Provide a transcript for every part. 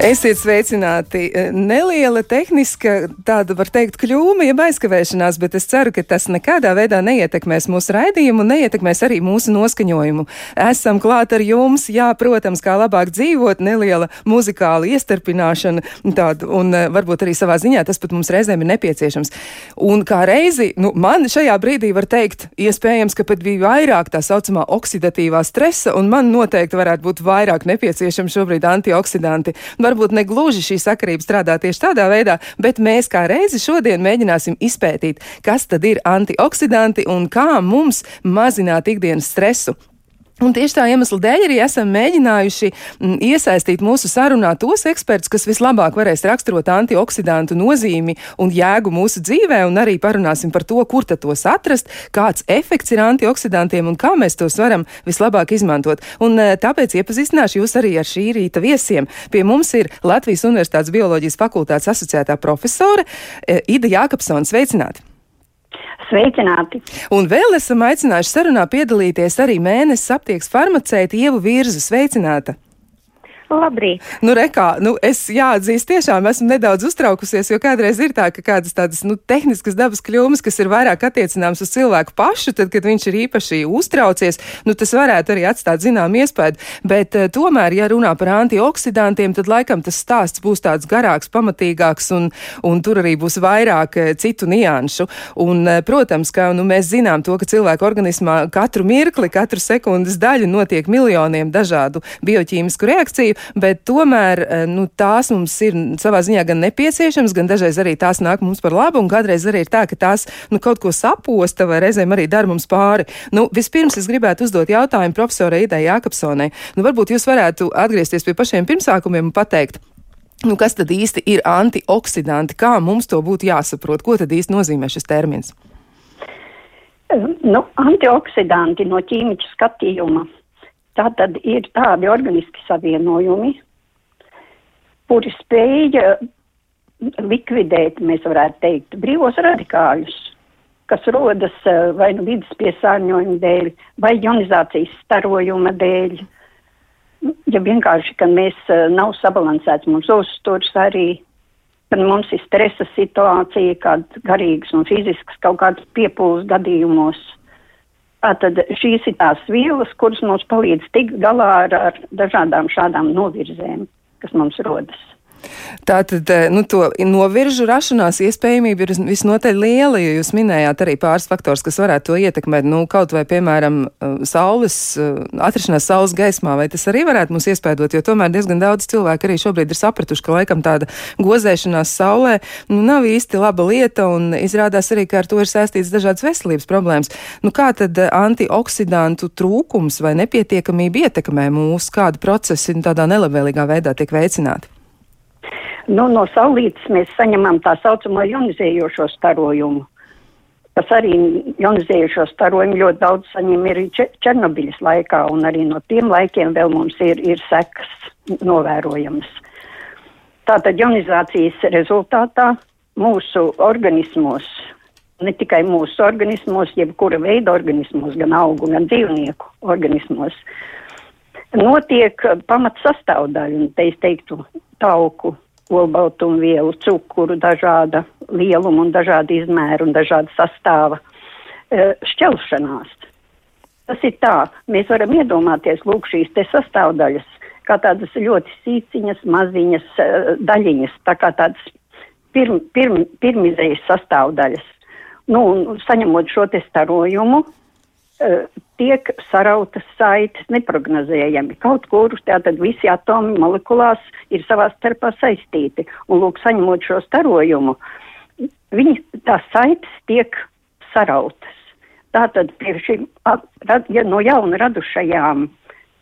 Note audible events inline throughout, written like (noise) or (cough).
Esiet sveicināti. Neliela tehniska, tāda var teikt, kļūme, jeb aizkavēšanās, bet es ceru, ka tas nekādā veidā neietekmēs mūsu raidījumu neietekmēs arī mūsu noskaņojumu. Esam klāt ar jums, jā, protams, kā labāk dzīvot, neliela muzikāla iestarpināšana, tāda, un eh, varbūt arī savā ziņā tas pat mums reizēm ir nepieciešams. Un kā reizi, nu, man šajā brīdī var teikt, iespējams, ka pat bija vairāk tā saucamā oksidatīvā stresa, un man noteikti varētu būt vairāk nepieciešami šobrīd antioksidanti varbūt ne gluži šī sakarība strādā tieši tādā veidā, bet mēs kā reizi šodien mēģināsim izpētīt, kas tad ir antioksidanti un kā mums mazināt ikdienas stresu. Un tieši tā iemesla dēļ arī esam mēģinājuši mm, iesaistīt mūsu sarunā tos ekspertus, kas vislabāk varēs raksturot antioksidantu nozīmi un jēgu mūsu dzīvē, un arī parunāsim par to, kur tos atrast, kāds efekts ir antioksidantiem un kā mēs tos varam vislabāk izmantot. Un e, tāpēc iepazīstināšu jūs arī ar šī rīta viesiem. Pie mums ir Latvijas Universitātes bioloģijas fakultātes asociētā profesore e, Ida Jākapsona. Sveicināti! Sveicināti! Un vēl esam aicinājuši sarunā piedalīties arī mēnesis aptieks farmaceita Ievu Virzu. Sveicināta! Labrīt! Nu, rekā, nu, es jāatzīst, tiešām esmu nedaudz uztraukusies, jo kādreiz ir tā, ka kādas tādas nu, tehniskas dabas kļūmes, kas ir vairāk attiecināmas uz cilvēku pašu, tad, kad viņš ir īpaši uztraucies, nu, tas varētu arī atstāt zinām iespēju. Bet uh, tomēr, ja runā par antioksidantiem, tad laikam tas stāsts būs tāds garāks, pamatīgāks, un, un tur arī būs vairāk uh, citu nianšu. Un, uh, protams, ka nu, mēs zinām to, ka cilvēku organismā katru mirkli, katru sekundes daļu notiek miljoniem dažādu bioķīmisku reakciju bet tomēr eh, nu, tās mums ir savā ziņā gan nepieciešams, gan dažreiz arī tās nāk mums par labu, un kādreiz arī ir tā, ka tās nu, kaut ko saposta vai reizēm arī dara mums pāri. Nu, vispirms es gribētu uzdot jautājumu profesorai Idai Jākapsonai. Nu, varbūt jūs varētu atgriezties pie pašiem pirmsākumiem un pateikt. Nu, kas tad īsti ir antioksidanti? Kā mums to būtu jāsaprot? Ko tad īsti nozīmē šis termins? Nu, antioksidanti no ķīmiķa skatījuma Tā tad ir tādi organiski savienojumi, kuri spēja likvidēt, mēs varētu teikt, brīvos radikāļus, kas rodas eh, vai nu vidas piesārņojuma dēļ, vai ionizācijas starojuma dēļ. Ja vienkārši, ka mēs eh, nav sabalansēts mums uzturs arī, kad mums ir stresa situācija, kāda garīgas un fiziskas kaut kādas piepūles gadījumos. Tātad šīs ir tās vielas, kuras mums palīdz tikt galā ar, ar dažādām šādām novirzēm, kas mums rodas. Tātad, eh, nu, to noviržu rašanās iespējamība ir visnotaļ liela, jo jūs minējāt arī pāris faktors, kas varētu to ietekmēt. Nu, kaut vai, piemēram, eh, saules, eh, atrašanās saules gaismā, vai tas arī varētu mūs iespēdot, jo tomēr diezgan daudz cilvēku arī šobrīd ir sapratuši, ka laikam tāda gozēšanās saulē nu, nav īsti laba lieta, un izrādās arī, ka ar to ir saistīts dažādas veselības problēmas. Nu, kā tad antioksidantu trūkums vai nepietiekamība ietekmē mūs, kādi procesi tādā nelabvēlīgā veidā tiek veicināti? Nu, no saulītes mēs saņemam tā saucamo ionizējošo starojumu, kas arī ionizējošo starojumu ļoti daudz saņem arī Černobiļas laikā, un arī no tiem laikiem vēl mums ir, ir sekas novērojamas. Tātad ionizācijas rezultātā mūsu organismos, ne tikai mūsu organismos, jebkura veida organismos, gan augu, gan dzīvnieku organismos, notiek pamat sastāvdaļa, un te es teiktu tauku olbaltumvielu, cukuru, dažāda lieluma un dažāda izmēra un dažāda sastāva e, šķelšanās. Tas ir tā, mēs varam iedomāties, lūk, šīs te sastāvdaļas, kā tādas ļoti sīciņas, maziņas e, daļiņas, tā kā tādas pirm, pirm, pirmizējas sastāvdaļas. Nu, un saņemot šo te starojumu, tiek sarautas saites neprognozējami. Kaut kur tātad visi atomi molekulās ir savā starpā saistīti. Un lūk, saņemot šo starojumu, viņi, tās saites tiek sarautas. Tātad pie šīm, ja no jauna radušajām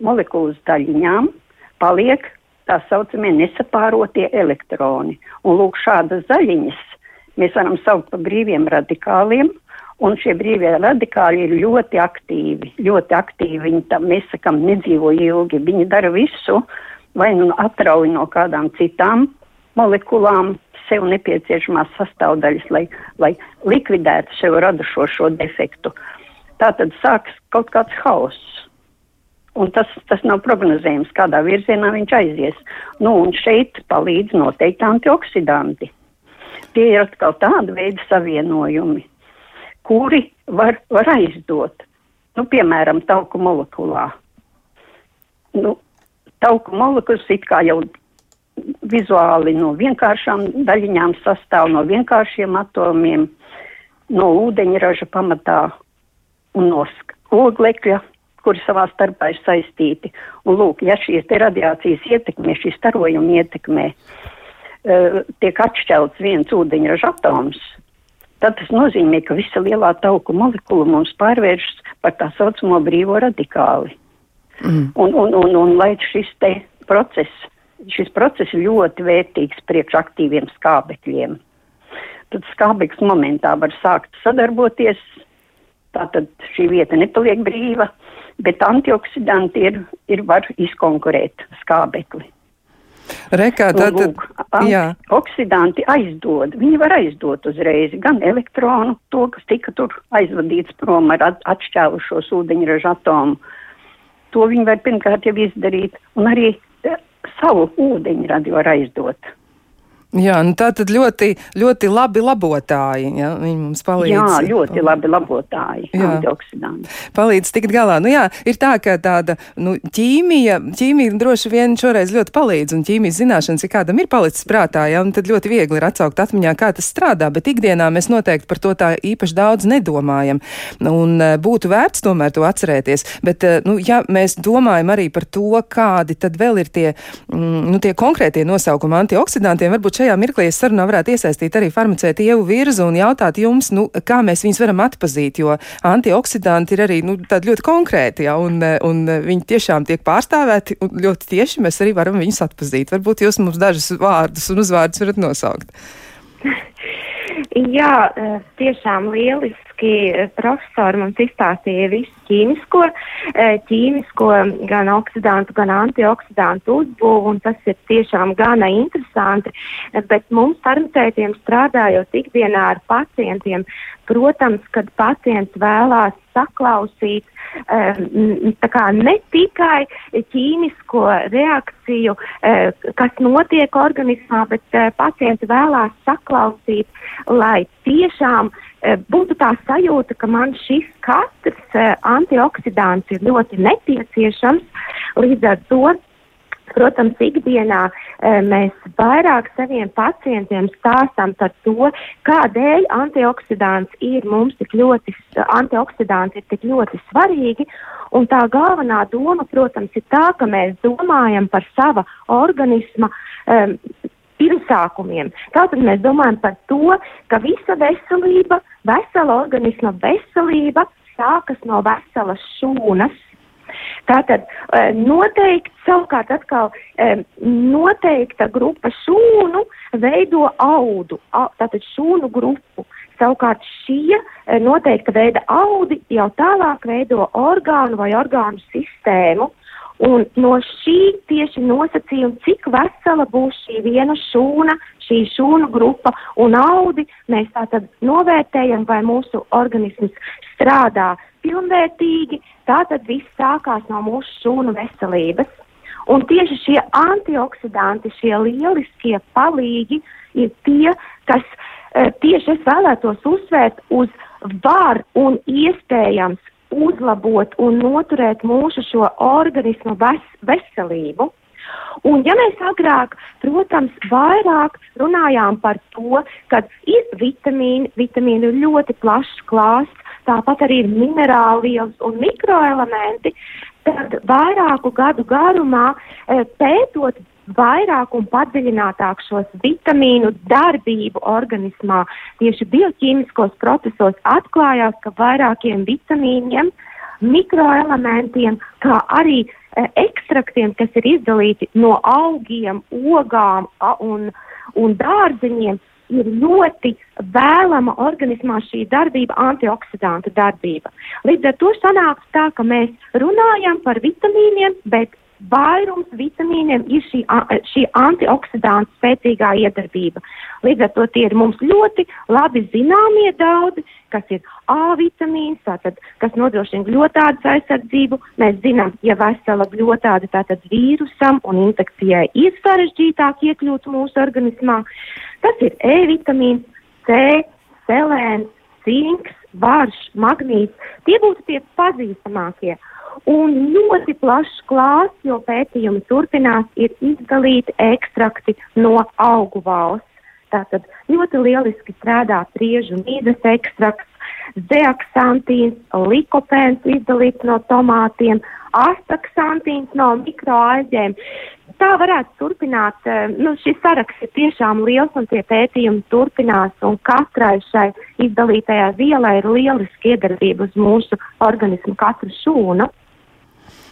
molekulas daļiņām paliek tā saucamie nesapārotie elektroni. Un lūk, šādas zaļiņas mēs varam saukt par brīviem radikāliem, Un šie brīvie radikāļi ir ļoti aktīvi, ļoti aktīvi. Viņi tam, mēs sakam, nedzīvo ilgi. Viņi dara visu, vai nu atrauj no kādām citām molekulām sev nepieciešamās sastāvdaļas, lai, lai likvidētu sev radušo šo defektu. Tā tad sāks kaut kāds hauss. Un tas, tas nav prognozējams, kādā virzienā viņš aizies. Nu, un šeit palīdz noteikti antioksidanti. Tie ir atkal tāda veida savienojumi, kuri var, var aizdot. Nu, piemēram, tauku molekulā. Nu, tauku molekulas it kā jau vizuāli no vienkāršām daļiņām sastāv no vienkāršiem atomiem, no ūdeņraža pamatā un no oglekļa, kuri savā starpā ir saistīti. Un lūk, ja šīs te radiācijas ietekmē, šī starojuma ietekmē, uh, tiek atšķelts viens ūdeņraža atoms, tad tas nozīmē, ka visa lielā tauku molekula mums pārvēršas par tā saucamo brīvo radikāli. Mm. Un, un, un, un lai šis te process, šis process ļoti vērtīgs priekš aktīviem skābekļiem. Tad skābeklis momentā var sākt sadarboties, tātad šī vieta nepaliek brīva, bet antioksidanti ir, ir var izkonkurēt skābekli. Rekā, tad, lūk, oksidanti aizdod, viņi var aizdot uzreiz gan elektronu, to, kas tika tur aizvadīts prom ar atšķēlušos ūdeņraža atomu, To viņi var pirmkārt jau izdarīt, un arī eh, savu ūdeņradi var aizdot. Jā, nu tā tad ļoti, ļoti labi labotāji. Ja? Viņi mums palīdz. Jā, ļoti labi labotāji. Antioksidanti. Palīdz tikt galā. Nu jā, ir tā, ka tāda nu, ķīmija, ķīmija droši vien šoreiz ļoti palīdz, un ķīmijas zināšanas ir kādam ir palicis prātā, ja? un tad ļoti viegli ir atsaukt atmiņā, kā tas strādā, bet ikdienā mēs noteikti par to tā īpaši daudz nedomājam. Un e, būtu vērts tomēr to atcerēties. Bet, e, nu, ja mēs domājam arī par to, kādi tad vēl ir tie, mm, nu, tie konkrētie nosaukumi antioksidantiem, varbūt šajā mirklī es sarunā varētu iesaistīt arī farmacētu ievu virzu un jautāt jums, nu, kā mēs viņus varam atpazīt, jo antioksidanti ir arī nu, tādi ļoti konkrēti, ja, un, un viņi tiešām tiek pārstāvēti, un ļoti tieši mēs arī varam viņus atpazīt. Varbūt jūs mums dažus vārdus un uzvārdus varat nosaukt. (laughs) Jā, eh, tiešām lieliski eh, profesori mums izstāstīja visu ķīmisko, eh, ķīmisko gan oksidantu, gan antioksidantu uzbūvu, un tas ir tiešām gana interesanti, bet mums farmaceitiem strādājot ikdienā ar pacientiem, protams, kad pacients vēlās saklausīt kā, ne tikai ķīmisko reakciju, kas notiek organismā, bet pacienti vēlās saklausīt, lai tiešām būtu tā sajūta, ka man šis katrs antioksidants ir ļoti nepieciešams. Līdz ar to Protams, ikdienā e, mēs vairāk saviem pacientiem stāstām par to, kādēļ antioksidants ir mums tik ļoti, antioksidanti ir tik ļoti svarīgi. Un tā galvenā doma, protams, ir tā, ka mēs domājam par sava organisma um, pirmsākumiem. Tātad mēs domājam par to, ka visa veselība, vesela organisma veselība sākas no veselas šūnas. Tātad eh, noteikti savukārt atkal eh, noteikta grupa šūnu veido audu, tātad šūnu grupu. Savukārt šie eh, noteikta veida audi jau tālāk veido orgānu vai orgānu sistēmu. Un no šī tieši nosacījuma, cik vesela būs šī viena šūna, šī šūnu grupa un audi, mēs tātad novērtējam, vai mūsu organisms strādā pilnvērtīgi, tātad viss sākās no mūsu šūnu veselības. Un tieši šie antioksidanti, šie lieliskie palīgi ir tie, kas e, tieši es vēlētos uzsvērt uz var un iespējams uzlabot un noturēt mūsu šo organismu ves veselību. Un, ja mēs agrāk, protams, vairāk runājām par to, ka ir vitamīni, vitamīni ir ļoti plašs klāsts, tāpat arī ir minerālvielas un mikroelementi, tad vairāku gadu garumā e, pētot vairāk un padziļinātāk šos vitamīnu darbību organismā, tieši bioķīmiskos procesos atklājās, ka vairākiem vitamīniem, mikroelementiem, kā arī e, ekstraktiem, kas ir izdalīti no augiem, ogām a, un, un dārzeņiem, ir ļoti vēlama organismā šī darbība, antioksidantu darbība. Līdz ar to sanāks tā, ka mēs runājam par vitamīniem, bet vairums vitamīniem ir šī, šī antioksidantu spēcīgā iedarbība. Līdz ar to tie ir mums ļoti labi zināmie daudzi, kas ir A vitamīns, tātad, kas nodrošina gļotādas aizsardzību. Mēs zinām, ja vesela gļotāda tātad vīrusam un infekcijai ir sarežģītāk iekļūt mūsu organismā. Tas ir E vitamīns, C, selēns, cinks, varš, magnīts. Tie būtu tie pazīstamākie. Un ļoti plašs klāsts, jo pētījumi turpinās, ir izdalīti ekstrakti no augu valsts. Tātad ļoti lieliski strādā priežu mīzes ekstrakts, zeaksantīns, likopēns izdalīts no tomātiem, astaksantīns no mikroaļģēm. Tā varētu turpināt, eh, nu, šis saraksts ir tiešām liels un tie pētījumi turpinās katrai šai izdalītajā vielai ir lieliski iedarbība uz mūsu organismu katru šūnu.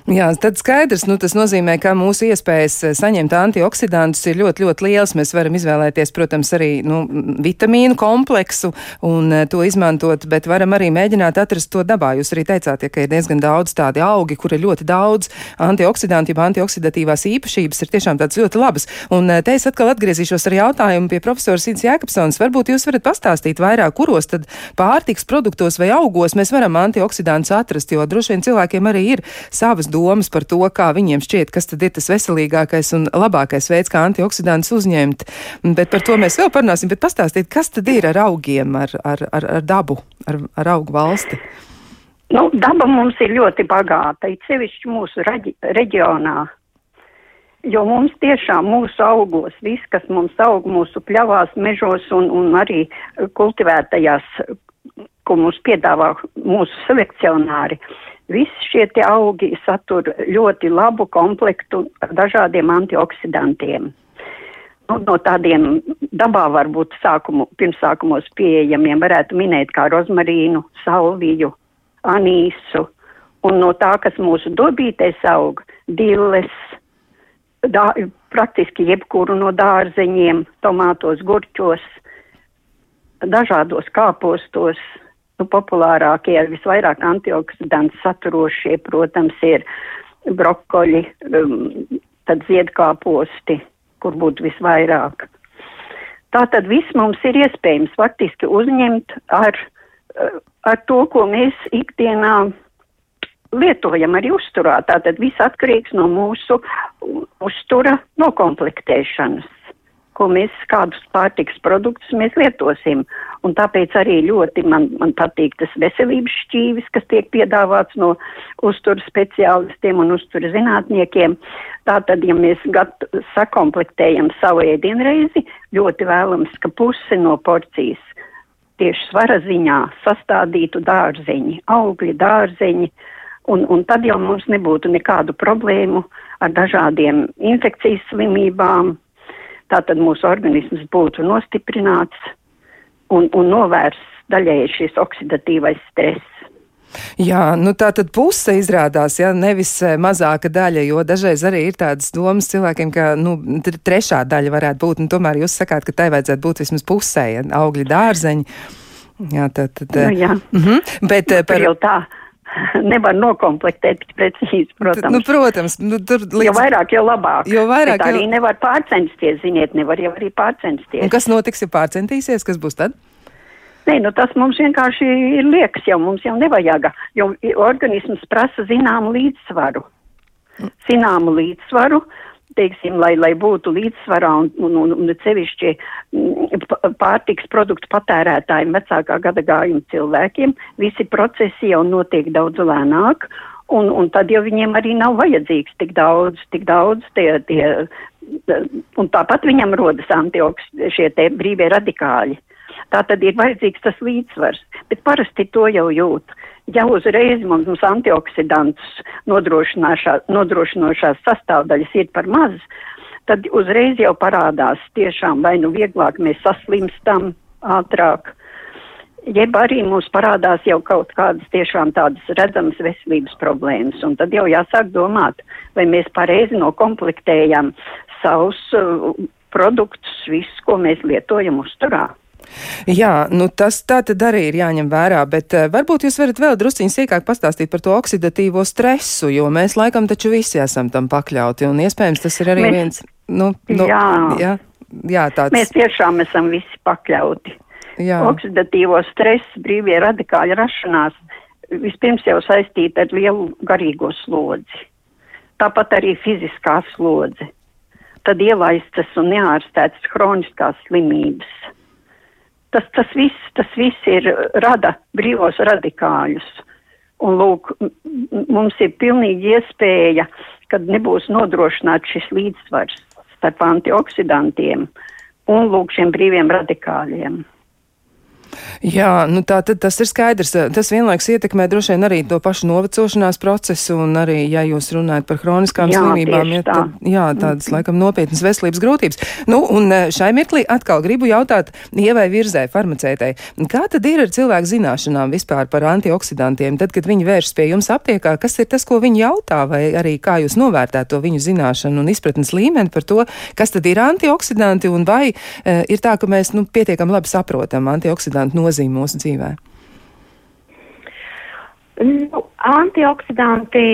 Jā, tad skaidrs, nu, tas nozīmē, ka mūsu iespējas eh, saņemt antioksidantus ir ļoti, ļoti liels. Mēs varam izvēlēties, protams, arī nu, vitamīnu kompleksu un uh, to izmantot, bet varam arī mēģināt atrast to dabā. Jūs arī teicāt, ja, ka ir diezgan daudz tādi augi, kur ir ļoti daudz antioksidantu, ja antioksidatīvās īpašības ir tiešām tādas ļoti labas. Un uh, te es atkal atgriezīšos ar jautājumu pie profesora Sīdz Jēkabsons. Varbūt jūs varat pastāstīt vairāk, kuros tad pārtiks produktos vai augos mēs varam antioksidantus atrast, jo droši vien cilvēkiem arī ir savas domas par to, kā viņiem šķiet, kas tad ir tas veselīgākais un labākais veids, kā antioksidantus uzņemt. Bet par to mēs vēl parunāsim, bet pastāstīt, kas tad ir ar augiem, ar, ar, ar, ar dabu, ar, ar augu valsti. Nu, daba mums ir ļoti bagāta, it sevišķi mūsu reģi, reģionā. Jo mums tiešām mūsu augos, viss, kas mums aug mūsu pļavās, mežos un, un arī kultivētajās, ko mums piedāvā mūsu selekcionāri, Visi šie augi satur ļoti labu komplektu ar dažādiem antioksidantiem. Nu, no tādiem dabā varbūt sākumu, pirmsākumos pieejamiem varētu minēt kā rozmarīnu, salviju, anīsu, un no tā, kas mūsu dobītēs aug, dilles, dā, praktiski jebkuru no dārzeņiem, tomātos, gurķos, dažādos kāpostos, nu, populārākie, visvairāk antioksidantu saturošie, protams, ir brokoļi, um, tad ziedkāposti, kur būtu visvairāk. Tā tad viss mums ir iespējams faktiski uzņemt ar, uh, ar to, ko mēs ikdienā lietojam arī uzturā. Tātad viss atkarīgs no mūsu uztura nokomplektēšanas ko mēs, kādus pārtiks produktus mēs lietosim. Un tāpēc arī ļoti man, man patīk tas veselības šķīvis, kas tiek piedāvāts no uzturu speciālistiem un uzturu zinātniekiem. Tātad, ja mēs gat, sakomplektējam savu ēdienreizi, ļoti vēlams, ka puse no porcijas tieši svara ziņā sastādītu dārzeņi, augļi, dārzeņi, un, un tad jau mums nebūtu nekādu problēmu ar dažādiem infekcijas slimībām, tātad mūsu organisms būtu nostiprināts un, un novērsts daļēji šis oksidatīvais stress. Jā, nu tā tad puse izrādās, ja nevis eh, mazāka daļa, jo dažreiz arī ir tādas domas cilvēkiem, ka, nu, trešā daļa varētu būt, un tomēr jūs sakāt, ka tai vajadzētu būt vismaz pusē, ja augļi dārzeņi. Jā, tad, tad. Nu, jā. Mhm. -huh, bet nu, par. (laughs) Nevar nokomplektēt precīzi, protams. Nu, protams, nu, tur līdz... Jo vairāk, jo labāk. Jo vairāk, Bet arī jo... nevar pārcensties, ziniet, nevar jau arī pārcensties. Un kas notiks, ja pārcentīsies, kas būs tad? Nē, nu tas mums vienkārši ir liekas, jau mums jau nevajag, jo organisms prasa zināmu līdzsvaru. Zināmu līdzsvaru, teiksim, lai, lai būtu līdzsvarā un, un, un, un sevišķi mm, pārtiks produktu patērētājiem, vecākā gada gājuma cilvēkiem, visi procesi jau notiek daudz lēnāk, un, un tad jau viņiem arī nav vajadzīgs tik daudz, tik daudz tie, tie, un tāpat viņam rodas antioks, šie te brīvie radikāļi. Tā tad ir vajadzīgs tas līdzsvars, bet parasti to jau jūt ja uzreiz mums, antioksidantus nodrošinošās sastāvdaļas ir par maz, tad uzreiz jau parādās tiešām vai nu vieglāk mēs saslimstam ātrāk, jeb arī mums parādās jau kaut kādas tiešām tādas redzamas veselības problēmas, un tad jau jāsāk domāt, vai mēs pareizi nokomplektējam savus uh, produktus, visu, ko mēs lietojam uzturā. Jā, nu tas tā tad arī ir jāņem vērā, bet uh, varbūt jūs varat vēl drusciņi sīkāk pastāstīt par to oksidatīvo stresu, jo mēs laikam taču visi esam tam pakļauti, un iespējams tas ir arī mēs, viens, nu, nu jā. jā, jā tāds. Mēs tiešām esam visi pakļauti. Jā. Oksidatīvo stresu, brīvie radikāļi rašanās vispirms jau saistīta ar lielu garīgo slodzi, tāpat arī fiziskā slodze, tad ielaistas un neārstētas hroniskās slimības tas, tas, viss, tas viss ir rada brīvos radikāļus. Un lūk, mums ir pilnīgi iespēja, kad nebūs nodrošināts šis līdzsvars starp antioksidantiem un lūk šiem brīviem radikāļiem. Jā, nu tā tad tas ir skaidrs. Tas vienlaiks ietekmē droši vien arī to pašu novecošanās procesu, un arī, ja jūs runājat par hroniskām jā, slimībām, ja, tad, jā, tādas laikam nopietnas veselības grūtības. Nu, un e, šai mirklī atkal gribu jautāt Ievai Virzē, farmacētei, kā tad ir ar cilvēku zināšanām vispār par antioksidantiem, tad, kad viņi vēršas pie jums aptiekā, kas ir tas, ko viņi jautā, vai arī kā jūs novērtētu to viņu zināšanu un izpratnes līmeni par to, kas tad ir antioksidanti, un vai e, ir tā, ka mēs, nu, pietiekami labi saprotam antioksidantu antioksidantu nozīmi mūsu dzīvē? Nu, antioksidanti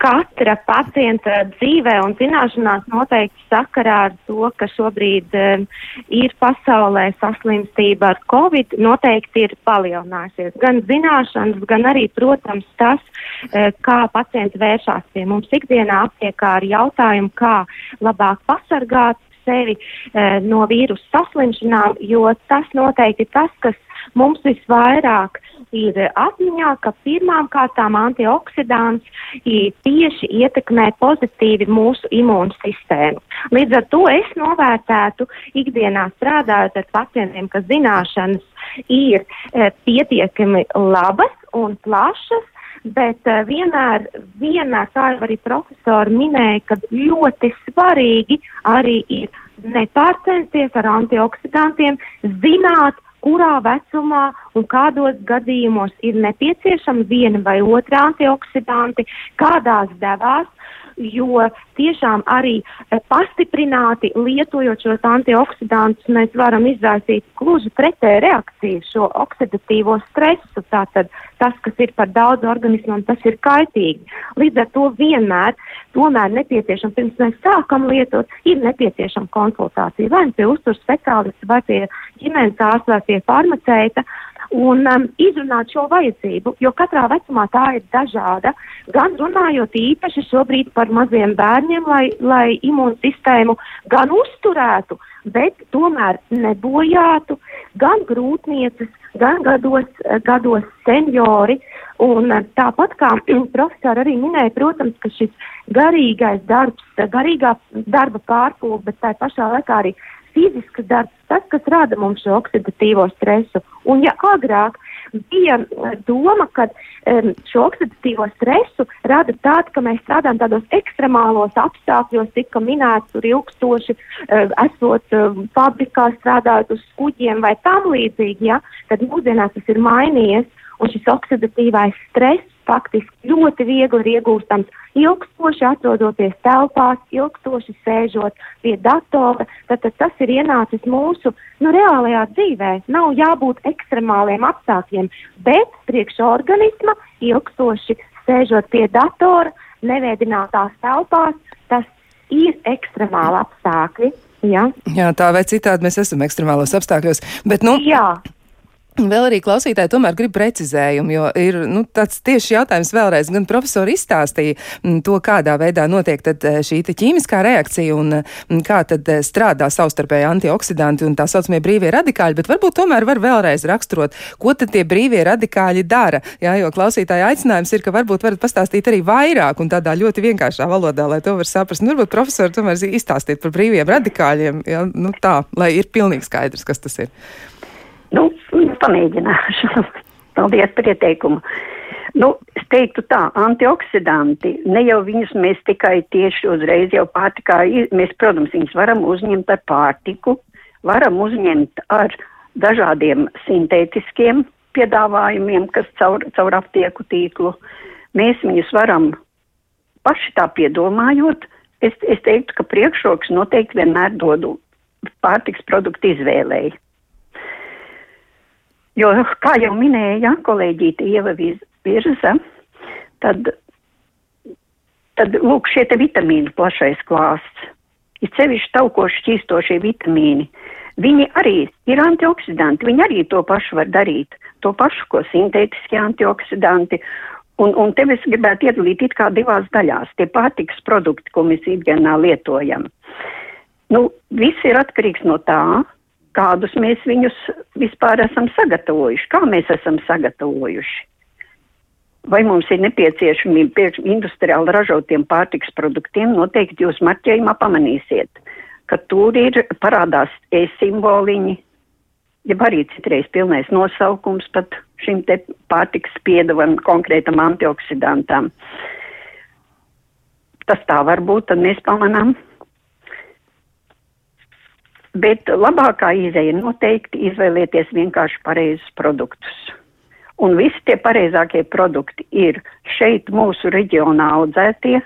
katra pacienta dzīvē un zināšanās noteikti sakarā ar to, ka šobrīd um, ir pasaulē saslimstība ar covid, noteikti ir palielinājusies. Gan zināšanas, gan arī, protams, tas, uh, kā pacienti vēršās pie mums ikdienā aptiekā ar jautājumu, kā labāk pasargāt sevi uh, no vīrusu saslimšanām, jo tas noteikti ir tas, kas mums visvairāk ir atmiņā, ka pirmām kārtām antioksidants tieši ietekmē pozitīvi mūsu imūnsistēmu. Līdz ar to es novērtētu ikdienā strādājot ar pacientiem, ka zināšanas ir e, pietiekami labas un plašas, bet uh, vienmēr, vienmēr, kā jau arī profesori minēja, ka ļoti svarīgi arī ir nepārcensties ar antioksidantiem, zināt, kurā vecumā un kādos gadījumos ir nepieciešama viena vai otra antioksidanti, kādās devās, jo tiešām arī e, pastiprināti lietojot šos antioksidantus, mēs varam izraisīt gluži pretēju reakciju, šo oksidatīvo stresu. Tātad tas, kas ir par daudz organismam, tas ir kaitīgi. Līdz ar to vienmēr, tomēr nepieciešama, pirms mēs sākam lietot, ir nepieciešama konsultācija vai nu pie uzturs speciālista, vai pie ģimenes ārsta, vai pie farmaceita un um, izrunāt šo vajadzību, jo katrā vecumā tā ir dažāda. Gan runājot īpaši šobrīd par maziem bērniem, lai, lai imūnsistēmu gan uzturētu, bet tomēr nebojātu gan grūtnieces, gan gados, gados seniori. Un uh, tāpat kā profesori arī minēja, protams, ka šis garīgais darbs, garīgā darba pārpūle, bet tā pašā laikā arī fizisks darbs, tas, kas rada mums šo oksidatīvo stresu. Un ja agrāk bija eh, doma, ka um, šo oksidatīvo stresu rada tāda, ka mēs strādājam tādos ekstremālos apstākļos, tika minēts tur ilgstoši, uh, esot uh, fabrikā strādājot uz kuģiem vai tam līdzīgi, ja, tad mūsdienās tas ir mainījies un šis oksidatīvais stress faktiski ļoti viegli ir iegūstams ilgstoši atrodoties telpās, ilgstoši sēžot pie datora. Tad, tad tas ir ienācis mūsu nu, reālajā dzīvē. Nav jābūt ekstremāliem apstākļiem, bet priekš organisma ilgstoši sēžot pie datora, nevēdinātās telpās, tas ir ekstremāli apstākļi. Ja? Jā, tā vai citādi mēs esam ekstremālos apstākļos. Bet, nu, Jā. Vēl arī klausītāji tomēr grib precizējumu, jo ir nu, tāds tieši jautājums vēlreiz. Gan profesori izstāstīja mm, to, kādā veidā notiek eh, šī ķīmiskā reakcija un mm, kā tad eh, strādā savstarpēji antioksidanti un tā saucamie brīvie radikāļi, bet varbūt tomēr var vēlreiz raksturot, ko tad tie brīvie radikāļi dara. Jā, jo klausītāja aicinājums ir, ka varbūt varat pastāstīt arī vairāk un tādā ļoti vienkāršā valodā, lai to var saprast. Nu, varbūt profesori tomēr izstāstīt par brīviem radikāļiem, jā, nu tā, lai ir pilnīgi skaidrs, kas tas ir. Nu, pamēģināšu. (laughs) Paldies par ieteikumu. Nu, es teiktu tā, antioksidanti, ne jau viņus mēs tikai tieši uzreiz jau pārtikā, mēs, protams, viņus varam uzņemt ar pārtiku, varam uzņemt ar dažādiem sintētiskiem piedāvājumiem, kas caur, caur aptieku tīklu. Mēs viņus varam paši tā piedomājot, es, es teiktu, ka priekšroks noteikti vienmēr dodu pārtiks produktu izvēlēji. Jo, kā jau minēja kolēģīte Ieva Virza, tad, tad lūk, šie te vitamīnu plašais klāsts, ir sevišķi taukoši šķīstošie vitamīni. Viņi arī ir antioksidanti, viņi arī to pašu var darīt, to pašu, ko sintētiskie antioksidanti. Un, un te es gribētu iedalīt it kā divās daļās, tie pārtiks produkti, ko mēs ikdienā lietojam. Nu, viss ir atkarīgs no tā, kādus mēs viņus vispār esam sagatavojuši, kā mēs esam sagatavojuši. Vai mums ir nepieciešamība pie industriāli ražotiem pārtiks produktiem, noteikti jūs marķējumā pamanīsiet, ka tur ir parādās e-simboliņi, ja arī citreiz pilnais nosaukums pat šim te pārtiks piedavam konkrētam antioksidantam. Tas tā var būt, tad mēs pamanām, Bet labākā izēja noteikti izvēlēties vienkārši pareizus produktus. Un visi tie pareizākie produkti ir šeit mūsu reģionā audzētie,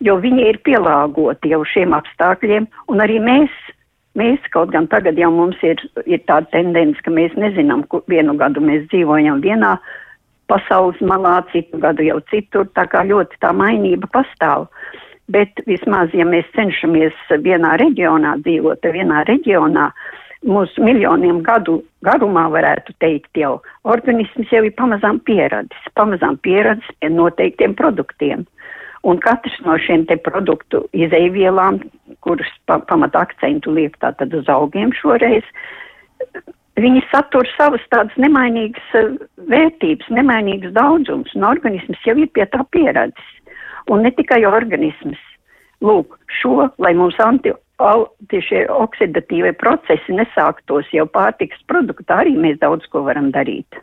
jo viņi ir pielāgoti jau šiem apstākļiem, un arī mēs, mēs kaut gan tagad jau mums ir, ir tāda tendence, ka mēs nezinām, kur vienu gadu mēs dzīvojam vienā pasaules malā, citu gadu jau citur, tā kā ļoti tā mainība pastāv. Uh, bet vismaz, ja mēs cenšamies vienā reģionā dzīvot, vienā reģionā, mūsu miljoniem gadu garumā varētu teikt jau, organisms jau ir pamazām pieradis, pamazām pieradis pie noteiktiem produktiem. Un katrs no šiem te produktu izeivielām, kuras pa, pamat akcentu liek tātad uz augiem šoreiz, viņi satur savas tādas nemainīgas eh, vērtības, nemainīgas daudzums, un organisms jau ir pie tā pieradis un ne tikai organisms. Lūk, šo, lai mums anti, šie oksidatīvie procesi nesāktos jau pārtiks produktā, arī mēs daudz ko varam darīt.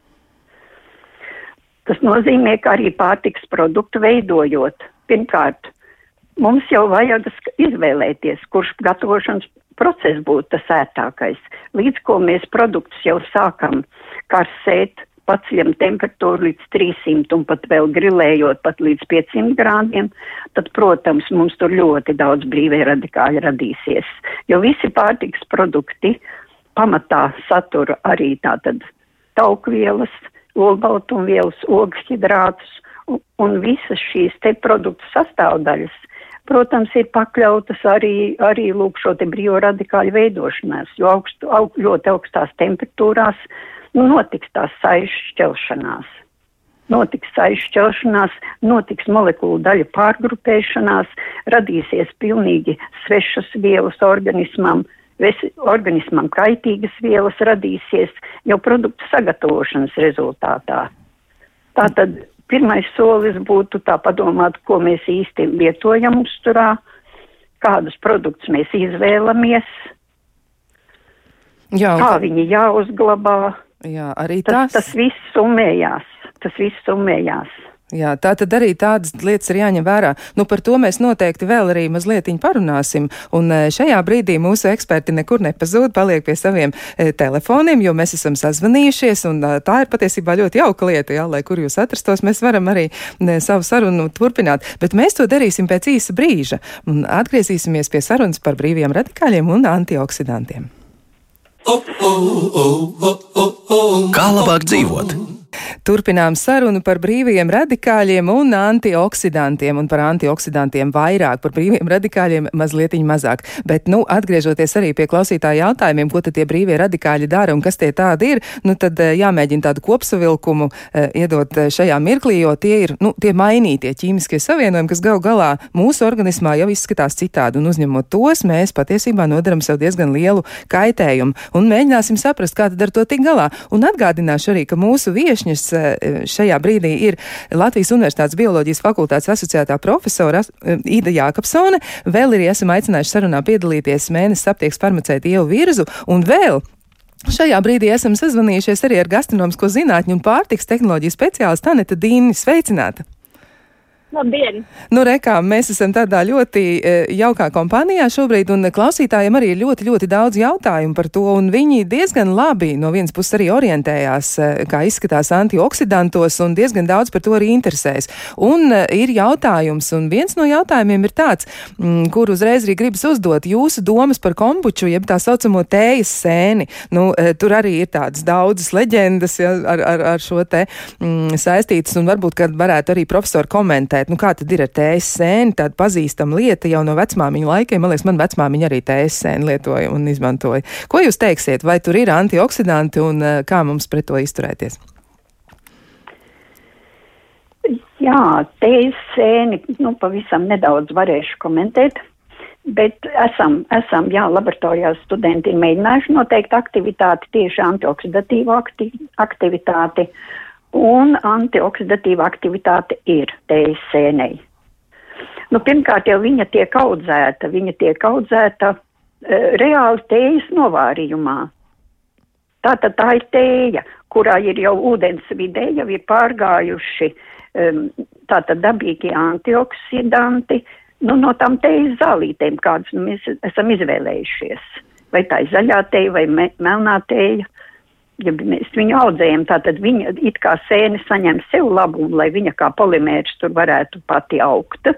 Tas nozīmē, ka arī pārtiks produktu veidojot, pirmkārt, mums jau vajag izvēlēties, kurš gatavošanas process būtu tas ērtākais. Līdz ko mēs produktus jau sākam karsēt, paceļam temperatūru līdz 300 un pat vēl grilējot pat līdz 500 grādiem, tad, protams, mums tur ļoti daudz brīvie radikāļi radīsies, jo visi pārtiks produkti pamatā satura arī tātad taukvielas, olbaltumvielas, ogšķidrātus un, un visas šīs te produktu sastāvdaļas, protams, ir pakļautas arī, arī lūk šo te brīvo radikāļu veidošanās, jo augstu, aug, ļoti augstās temperatūrās nu, notiks tās saišu šķelšanās. Notiks saišu šķelšanās, notiks molekulu daļu pārgrupēšanās, radīsies pilnīgi svešas vielas organismam, ves, organismam kaitīgas vielas radīsies jau produktu sagatavošanas rezultātā. Tātad pirmais solis būtu tā padomāt, ko mēs īsti lietojam uzturā, kādus produktus mēs izvēlamies, Jā, kā viņi jāuzglabā Jā, arī tas. Tas, tas viss summējās. Tas viss summējās. Jā, tā tad arī tādas lietas ir jāņem vērā. Nu, par to mēs noteikti vēl arī mazliet parunāsim. Un e, šajā brīdī mūsu eksperti nekur nepazūd, paliek pie saviem e, telefoniem, jo mēs esam sazvanījušies. Un e, tā ir patiesībā ļoti jauka lieta, jā, lai kur jūs atrastos, mēs varam arī ne, savu sarunu turpināt. Bet mēs to darīsim pēc īsa brīža un atgriezīsimies pie sarunas par brīviem radikāļiem un antioksidantiem. Kā labāk dzīvot? Turpinām sarunu par brīviem radikāļiem un antioksidantiem, un par antioksidantiem vairāk, par brīviem radikāļiem mazliet mazāk. Bet, nu, atgriežoties arī pie klausītāja jautājumiem, ko tad tie brīvie radikāļi dara un kas tie tādi ir, nu, tad eh, jāmēģina tādu kopsavilkumu eh, iedot eh, šajā mirklī, jo tie ir, nu, tie mainītie ķīmiskie savienojumi, kas gal galā mūsu organismā jau izskatās citādi, un uzņemot tos, mēs patiesībā nodaram sev diezgan lielu kaitējumu, un mēģināsim saprast, kā tad ar to tik galā. Un atgādināšu arī, ka mūsu viešņas Eh, šajā brīdī ir Latvijas Universitātes bioloģijas fakultātes asociētā profesora eh, Ida Jākapsone. Vēl arī esam aicinājuši sarunā piedalīties mēnesis aptieks farmacēti Ievu Virzu un vēl Šajā brīdī esam sazvanījušies arī ar gastronomisko zinātņu un pārtiks tehnoloģiju speciālistu Anētu Dīni. Sveicināta! Labdien! Nu, rekā, mēs esam tādā ļoti e, jaukā kompānijā šobrīd, un klausītājiem arī ir ļoti, ļoti daudz jautājumu par to, un viņi diezgan labi no vienas puses arī orientējās, e, kā izskatās antioksidantos, un diezgan daudz par to arī interesēs. Un e, ir jautājums, un viens no jautājumiem ir tāds, m, mm, kur uzreiz arī gribas uzdot jūsu domas par kombuču, jeb tā saucamo tējas sēni. Nu, tur arī ir tādas daudzas leģendas ja, ar, ar, ar šo te mm, saistītas, un varbūt, kad varētu arī profesori komentēt komentēt, nu kā tad ir ar tējas sēni, tāda pazīstama lieta jau no vecmāmiņa laikiem. Man liekas, man vecmāmiņa arī tējas sēni lietoja un izmantoja. Ko jūs teiksiet, vai tur ir antioksidanti un eh, kā mums pret to izturēties? Jā, tējas sēni, nu, pavisam nedaudz varēšu komentēt. Bet esam, esam jā, laboratorijā studenti ir mēģinājuši noteikt aktivitāti, tieši antioksidatīvu akti, aktivitāti. Uh, un antioksidatīva aktivitāte ir tējas sēnei. Nu, pirmkārt, jau viņa tiek audzēta, viņa tiek audzēta e, reāli tējas novārījumā. Tātad tā ir tēja, kurā ir jau ūdens vidē, jau ir pārgājuši um, tātad dabīgie antioksidanti, nu, no tām tējas zālītēm, kādas nu, mēs esam izvēlējušies. Vai tā ir zaļā tēja vai me, melnā tēja ja mēs viņu audzējam, tātad viņa it kā sēne saņem sev labumu, lai viņa kā polimērs tur varētu pati augt,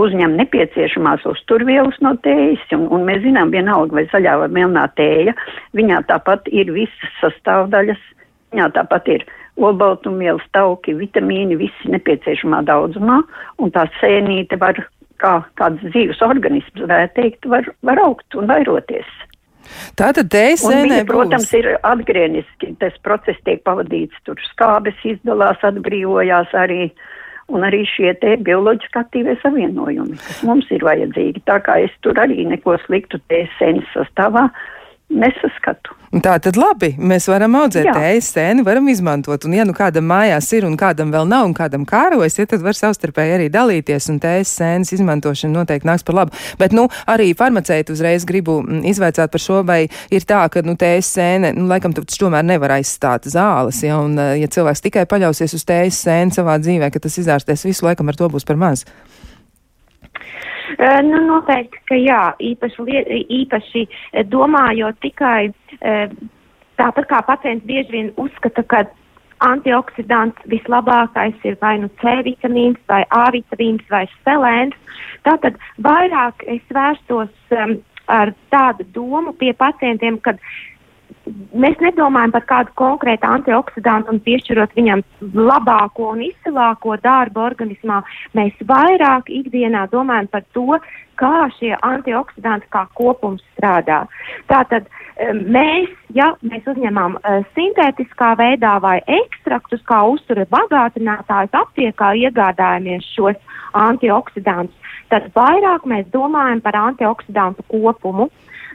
uzņem nepieciešamās uzturvielas no tējas, un, un mēs zinām vienalga vai zaļā vai melnā tēja, viņā tāpat ir visas sastāvdaļas, viņā tāpat ir olbaltumvielas, tauki, vitamīni, visi nepieciešamā daudzumā, un tā sēnīte var, kā kāds dzīves organisms, varētu teikt, var, var augt un vairoties. Tātad DSN, protams, ir atgrieniski. Tas process tiek pavadīts, tur skābes izdalās, atbrīvojās arī. Un arī šie te bioloģiski aktīvie savienojumi, kas mums ir vajadzīgi. Tā kā es tur arī neko sliktu TSN sastāvā nesaskatu. Tā tad labi, mēs varam audzēt ēstēni, varam izmantot, un ja nu kādam mājās ir un kādam vēl nav un kādam kārojas, ja tad var savstarpēji arī dalīties, un ēstēnas izmantošana noteikti nāks par labu. Bet, nu, arī farmaceiti uzreiz gribu mm, izvaicāt par šo, vai ir tā, ka, nu, ēstēne, nu, laikam, tas tomēr nevar aizstāt zāles, ja, un, eh, ja cilvēks tikai paļausies uz ēstēnu savā dzīvē, ka tas izārstēs visu, laikam ar to būs par maz. Nu, noteikti, ka jā, īpaši, īpaši domājot tikai tāpat kā pacients bieži vien uzskata, ka antioksidants vislabākais ir vai nu C vitamīns, vai A vitamīns, vai selēns. Tātad vairāk es vērstos um, ar tādu domu pie pacientiem, kad mēs nedomājam par kādu konkrētu antioksidantu un piešķirot viņam labāko un izcilāko darbu organismā. Mēs vairāk ikdienā domājam par to, kā šie antioksidanti kā kopums strādā. Tātad mēs, ja mēs uzņemam uh, sintētiskā veidā vai ekstraktus kā uztura bagātinātājs aptiekā iegādājamies šos antioksidantus, tad vairāk mēs domājam par antioksidantu kopumu.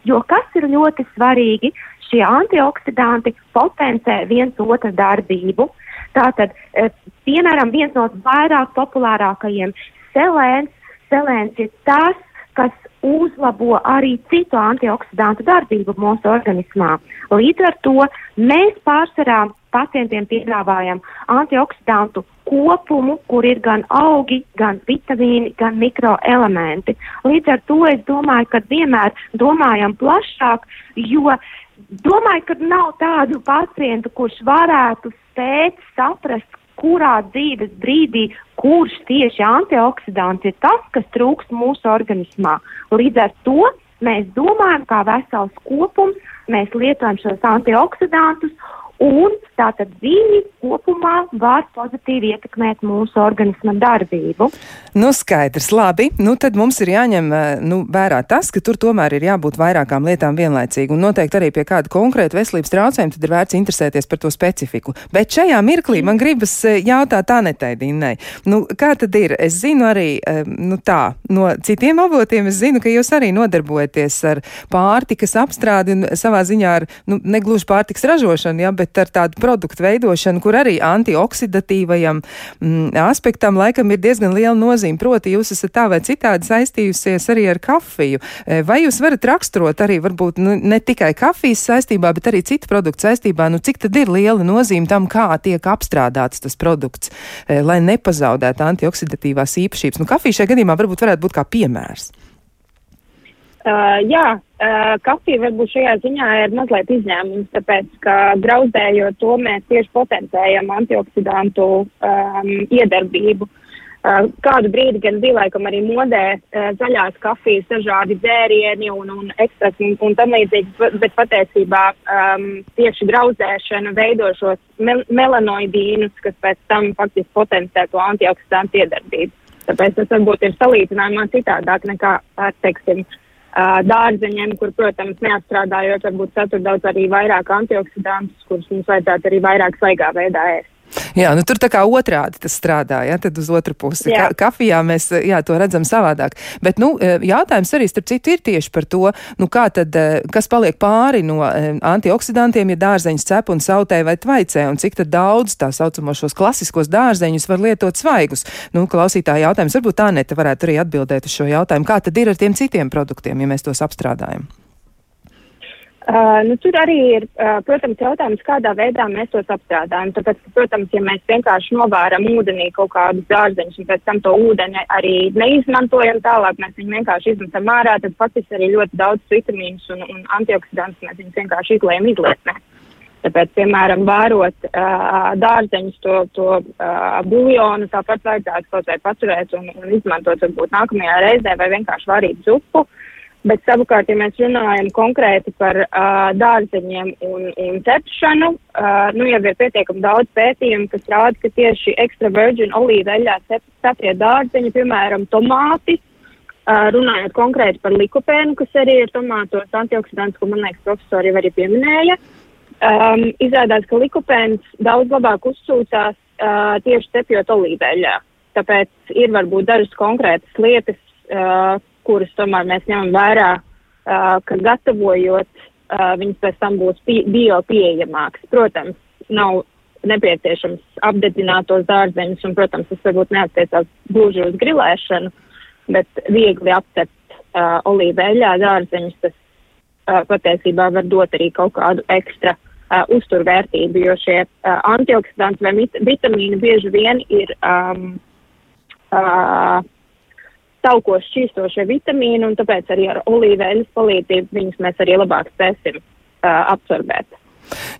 Jo kas ir ļoti svarīgi, šie antioksidanti potencē viens otra darbību. Tātad, e, piemēram, viens no vairāk populārākajiem selēns, selēns ir tas, kas uzlabo arī citu antioksidantu darbību mūsu organismā. Līdz ar to mēs pārsvarā pacientiem piedāvājam antioksidantu kopumu, kur ir gan augi, gan vitamīni, gan mikroelementi. Līdz ar to es domāju, ka vienmēr domājam plašāk, jo Domāju, ka nav tādu pacientu, kurš varētu spēt saprast, kurā dzīves brīdī, kurš tieši antioksidants ir tas, kas trūkst mūsu organismā. Līdz ar to mēs domājam, kā vesels kopums, mēs lietojam šos antioksidantus un tātad viņi kopumā var pozitīvi ietekmēt mūsu organisma darbību. Nu, skaidrs, labi. Nu, tad mums ir jāņem eh, nu, vērā tas, ka tur tomēr ir jābūt vairākām lietām vienlaicīgi. Un noteikti arī pie kāda konkrēta veselības traucējuma tad ir vērts interesēties par to specifiku. Bet šajā mirklī man gribas eh, jautāt Anetai Dinnai. Nu, kā tad ir? Es zinu arī, eh, nu tā, no citiem avotiem es zinu, ka jūs arī nodarbojaties ar pārtikas apstrādi un savā ziņā ar, nu, negluži pārtikas ražošanu, jā, bet ar tādu produktu veidošanu, kur arī antioksidatīvajam mm, aspektam laikam ir diezgan liela nozīme. Proti, jūs esat tā vai citādi saistījusies arī ar kafiju. Vai jūs varat raksturot arī varbūt nu, ne tikai kafijas saistībā, bet arī citu produktu saistībā, nu cik tad ir liela nozīme tam, kā tiek apstrādāts tas produkts, lai nepazaudētu antioksidatīvās īpašības? Nu, kafija šajā gadījumā varbūt varētu būt kā piemērs. Uh, jā, uh, kafija varbūt šajā ziņā ir mazliet izņēmums, tāpēc, ka graudējot to mēs tieši potencējam antioksidantu um, iedarbību. Uh, kādu brīdi gan bija laikam arī modē uh, zaļās kafijas, dažādi dzērieni un, un ekstrakts un, un tam līdzīgi, bet patiesībā um, tieši graudzēšana veido šos mel melanoidīnus, kas pēc tam faktiski potencē to antioksidantu iedarbību. Tāpēc tas varbūt ir salīdzinājumā citādāk nekā, teiksim, uh, dārzeņiem, kur, protams, neapstrādājot, varbūt satur daudz arī vairāk antioksidantus, kurus mums vajadzētu arī vairāk svaigā veidā ēst. Jā, nu tur tā kā otrādi tas strādā, ja, tad uz otru pusi. Jā. Ka, kafijā mēs, jā, to redzam savādāk. Bet, nu, jautājums arī, starp citu, ir tieši par to, nu, kā tad, kas paliek pāri no antioksidantiem, ja dārzeņus cep un sautē vai tvaicē, un cik tad daudz tā saucamo šos klasiskos dārzeņus var lietot svaigus. Nu, klausītāji jautājums, varbūt tā neta varētu arī atbildēt uz šo jautājumu. Kā tad ir ar tiem citiem produktiem, ja mēs tos apstrādājam? Uh, nu, tur arī ir, uh, protams, jautājums, kādā veidā mēs tos apstrādājam. Tāpēc, ka, protams, ja mēs vienkārši novāram ūdenī kaut kādus dārzeņus un pēc tam to ūdeni arī neizmantojam tālāk, mēs viņu vienkārši izmetam ārā, tad faktiski arī ļoti daudz vitamīnus un, un antioksidantus mēs viņus vienkārši izlējam izlietnē. Tāpēc, piemēram, vērot uh, dārzeņus, to, to uh, buļļonu, tāpat vajadzētu kaut vai paturēt un, un izmantot varbūt nākamajā reizē vai vienkārši varīt zupu. Uh, Bet savukārt, ja mēs runājam konkrēti par uh, dārzeņiem un, un cepšanu, uh, nu jau ir pietiekami daudz pētījumu, kas rāda, ka tieši extra virgin olīveļā ceptie dārzeņi, piemēram, tomāti, uh, runājot konkrēti par likopēnu, kas arī ir tomātos antioksidants, ko man liekas profesori jau arī pieminēja, um, izrādās, ka likopēns daudz labāk uzsūcās uh, tieši cepjot olīveļā. Tāpēc ir varbūt dažas konkrētas lietas, uh, kuras tomēr mēs ņemam vērā, uh, ka gatavojot, uh, viņas pēc tam būs bio pieejamāks. Protams, nav nepieciešams apdedzināt tos dārzeņus, un, protams, tas varbūt neatiecās gluži uz grilēšanu, bet viegli apcept uh, olīveļā dārzeņus, tas uh, patiesībā var dot arī kaut kādu ekstra uh, uzturvērtību, jo šie uh, antioksidanti vai vitamīni bieži vien ir um, uh, taukos šķīstošie vitamīni, un tāpēc arī ar olīveļas palīdzību viņus mēs arī labāk spēsim uh, absorbēt.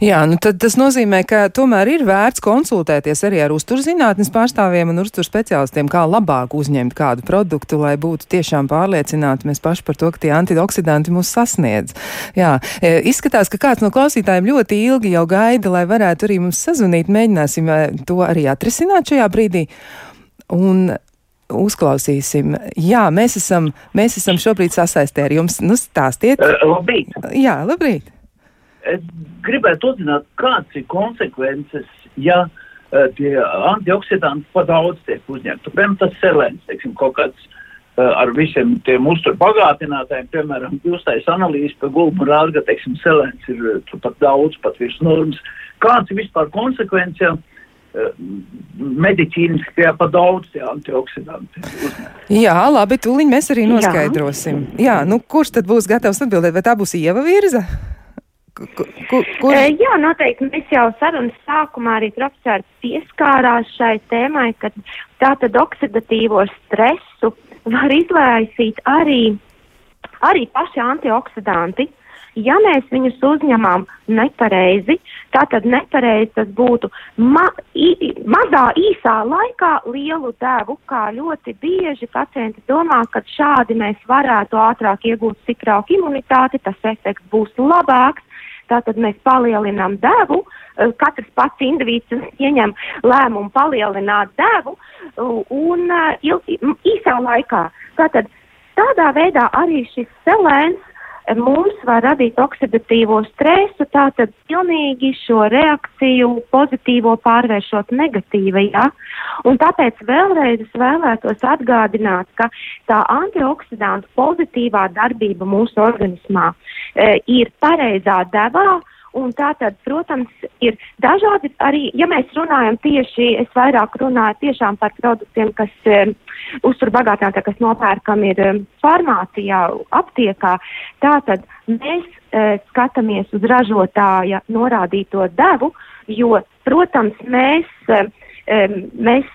Jā, nu tad tas nozīmē, ka tomēr ir vērts konsultēties arī ar uzturzinātnes pārstāvjiem un uztur speciālistiem, kā labāk uzņemt kādu produktu, lai būtu tiešām pārliecināti mēs paši par to, ka tie antioksidanti mūs sasniedz. Jā, izskatās, ka kāds no klausītājiem ļoti ilgi jau gaida, lai varētu arī mums sazvanīt. Mēģināsim to arī atrisināt šajā brīdī. Un uzklausīsim. Jā, mēs esam, mēs esam šobrīd sasaistē ar jums. Nu, stāstiet. Uh, labrīt. Jā, labrīt. Es gribētu uzzināt, kāds ir konsekvences, ja uh, tie antioksidanti pa daudz tiek uzņemti. Piemēram, tas selēns, teiksim, kaut kāds uh, ar visiem tiem uzturu bagātinātājiem, piemēram, jūs taisa analīzes par gulbu rāda, ka, teiksim, selēns ir pat daudz, pat virs normas. Kāds ir vispār konsekvences? Ja, medicīniski tie pa daudz tie antioksidanti. Jā, labi, tūliņ mēs arī noskaidrosim. Jā. Jā, nu kurš tad būs gatavs atbildēt, vai tā būs Ieva virza? Kur, kur? Jā, noteikti. Mēs jau sarunas sākumā arī profesori pieskārās šai tēmai, ka tātad oksidatīvo stresu var izraisīt arī, arī paši antioksidanti. Uh, Ja mēs viņus uzņemam nepareizi, tātad nepareizi tas būtu ma i, mazā īsā laikā lielu devu, kā ļoti bieži pacienti domā, ka šādi mēs varētu ātrāk iegūt stiprāku imunitāti, tas efekts būs labāks. Tātad mēs palielinām devu, eh, katrs pats indivīds ieņem lēmumu palielināt devu un eh, īsā laikā. Tātad tādā veidā arī šis selēns mums var radīt oksidatīvo stresu, tātad pilnīgi šo reakciju pozitīvo pārvēršot negatīvi, ja? Un tāpēc vēlreiz es vēlētos atgādināt, ka tā antioksidantu pozitīvā darbība mūsu organismā e, ir pareizā devā Un tā tad, protams, ir dažādi arī, ja mēs runājam tieši, es vairāk runāju tiešām par produktiem, kas um, uztur bagātinātā, kas nopērkam ir um, farmācijā, aptiekā. Tā tad mēs uh, skatāmies uz ražotāja norādīto devu, jo, protams, mēs, um, mēs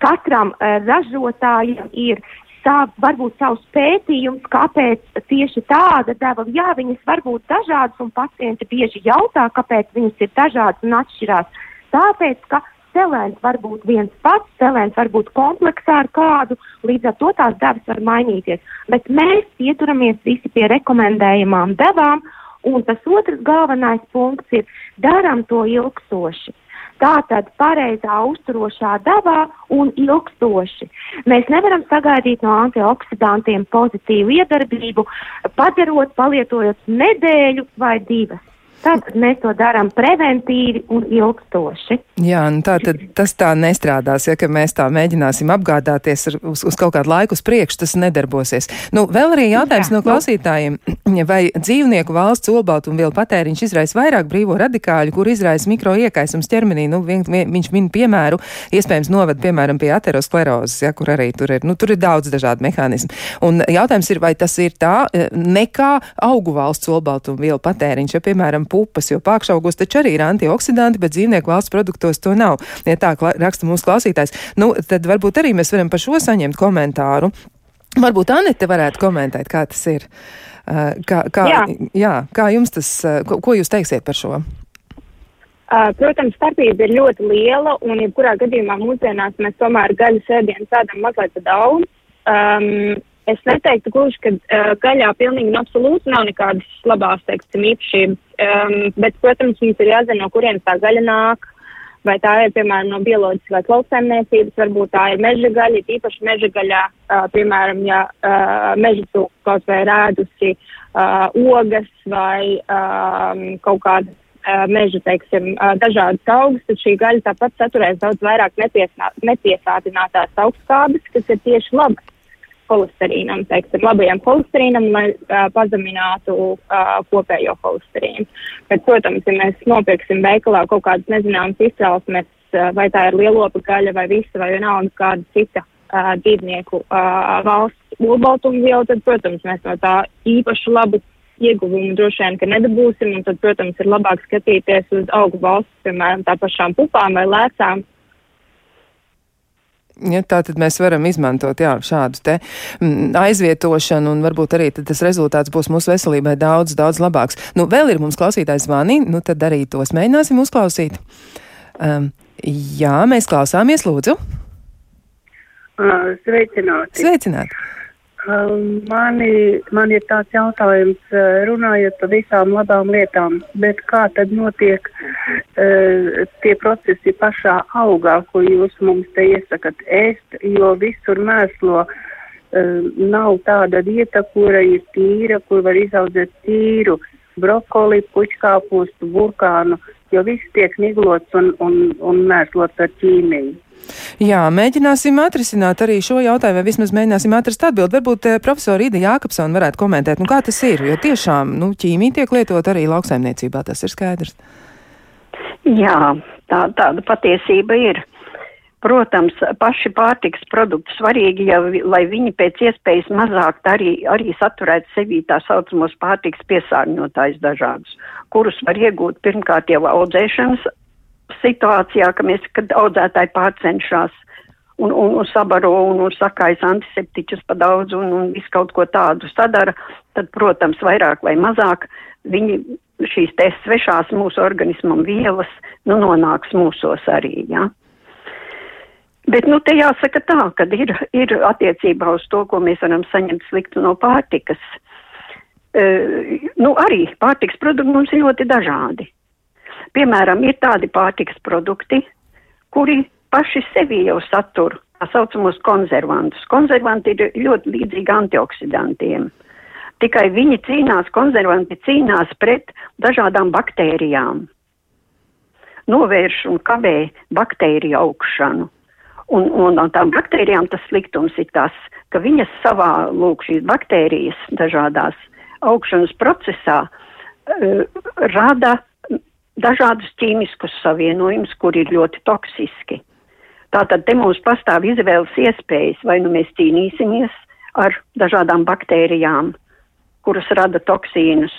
katram uh, ražotājam ir sav, varbūt savs pētījums, kāpēc tieši tāda deva. Jā, viņas var būt dažādas, un pacienti bieži jautā, kāpēc viņas ir dažādas un atšķirās. Tāpēc, ka selēns var būt viens pats, selēns var būt kompleksā ar kādu, līdz ar to tās devas var mainīties. Bet mēs pieturamies visi pie rekomendējumām devām, un tas otrs galvenais punkts ir darām to ilgstoši. Tātad pareizā uzturošā dabā un ilgstoši. Mēs nevaram sagaidīt no antioksidantiem pozitīvu iedarbību, padarot, palietojot nedēļu vai divas. Tātad mēs to darām preventīvi un ilgstoši. Jā, nu tā tad tas tā nestrādās, ja mēs tā mēģināsim apgādāties ar, uz, uz kaut kādu laiku uz priekšu, tas nedarbosies. Nu, vēl arī jautājums Jā, no nu. klausītājiem, (clears throat) vai dzīvnieku valsts olbaltumvielu patēriņš izraisa vairāk brīvo radikāļu, kur izraisa mikroiekaisums ķermenī? Nu, vien, vien, viņš min piemēru, iespējams noved, piemēram, pie aterosklerozes, ja, kur arī tur ir, nu, tur ir daudz dažādu mehānismu. Un jautājums ir, vai tas ir tā eh, nekā augu valsts olbaltumvielu patēriņš, ja, piemēram, pupas, jo pākšaugos taču arī ir antioksidanti, bet dzīvnieku valsts produktos to nav. Ja tā raksta mūsu klausītājs, nu, tad varbūt arī mēs varam par šo saņemt komentāru. Varbūt Anete varētu komentēt, kā tas ir. Uh, kā, kā, jā. Jā, kā jums tas, uh, ko, ko jūs teiksiet par šo? Uh, protams, starpība ir ļoti liela, un jebkurā gadījumā mūsdienās mēs tomēr gaļas ēdienus ēdam mazliet daudz. Um, Es neteiktu, gluži, ka uh, gaļā pilnīgi un absolūti nav nekādas labās, teiksim, īpašības, um, bet, protams, mums ir jāzina, no kurienes tā gaļa nāk. Vai tā ir, piemēram, no bioloģiskās lauksaimniecības, varbūt tā ir meža gaļa, īpaši meža gaļā, uh, piemēram, ja uh, meža cūka kaut vai rēdusi uh, ogas vai um, kaut kādas uh, meža, teiksim, uh, dažādas augstas, tad šī gaļa tāpat saturēs daudz vairāk nepiesātinātās augstskābes, kas ir tieši labas holesterīnam, teiksim, labajam holesterīnam, lai uh, pazeminātu uh, kopējo holesterīnu. Bet, protams, ja mēs nopirksim veikalā kaut kādas nezināmas izcelsmes, uh, vai tā ir lielopa gaļa vai visa vai vienalga kāda cita uh, dzīvnieku uh, valsts olbaltumviela, tad, protams, mēs no tā īpaši labu ieguvumu droši vien, ka nedabūsim, un tad, protams, ir labāk skatīties uz augu valsts, piemēram, tā pašām pupām vai lēcām, Ja, tā tad mēs varam izmantot jā, šādu te mm, aizvietošanu, un varbūt arī tas rezultāts būs mūsu veselībai daudz, daudz labāks. Nu, vēl ir mums klausītājs zvani, nu tad arī tos mēģināsim uzklausīt. Um, jā, mēs klausāmies, lūdzu. Sveicināti. Sveicināti. Um, mani, man ir tāds jautājums, uh, runājot par visām labām lietām, bet kā tad notiek uh, tie procesi pašā augā, ko jūs mums te iesakat ēst, jo visur mēslo uh, nav tāda vieta, kura ir tīra, kur var izaudzēt tīru brokoli, puķkāpustu, burkānu, jo viss tiek niglots un, un, un mēslots ar ķīmiju. Jā, mēģināsim atrisināt arī šo jautājumu, vai vismaz mēģināsim atrast atbildi. Varbūt eh, profesora Ida Jākapsona varētu komentēt, nu kā tas ir, jo tiešām, nu, ķīmija tiek lietot arī lauksaimniecībā, tas ir skaidrs. Jā, tā, tāda patiesība ir. Protams, paši pārtiks produkti svarīgi, ja, lai viņi pēc iespējas mazāk arī, arī saturētu sevī tā saucamos pārtiks piesārņotājus dažādus, kurus var iegūt pirmkārt jau audzēšanas situācijā, ka mēs, kad audzētāji pārcenšas un, un, un sabaro un, un sakais antiseptiķus pa daudz un, un visu kaut ko tādu sadara, tad, protams, vairāk vai mazāk viņi šīs te svešās mūsu organismam vielas, nu, nonāks mūsos arī, jā. Ja? Bet, nu, te jāsaka tā, ka ir, ir attiecībā uz to, ko mēs varam saņemt sliktu no pārtikas. Uh, nu, arī pārtiks produkti mums ir ļoti dažādi. Piemēram, ir tādi pārtikas produkti, kuri paši sevi jau satur tā saucamos konservantus. Konservanti ir ļoti līdzīgi antioksidantiem. Tikai viņi cīnās, konservanti cīnās pret dažādām baktērijām. Novērš un kavē baktēriju augšanu. Un, un no tām baktērijām tas sliktums ir tas, ka viņas savā, lūk, šīs baktērijas dažādās augšanas procesā uh, rada dažādus ķīmiskus savienojumus, kuri ir ļoti toksiski. Tātad te mums pastāv izvēles iespējas, vai nu mēs cīnīsimies ar dažādām baktērijām, kuras rada toksīnus,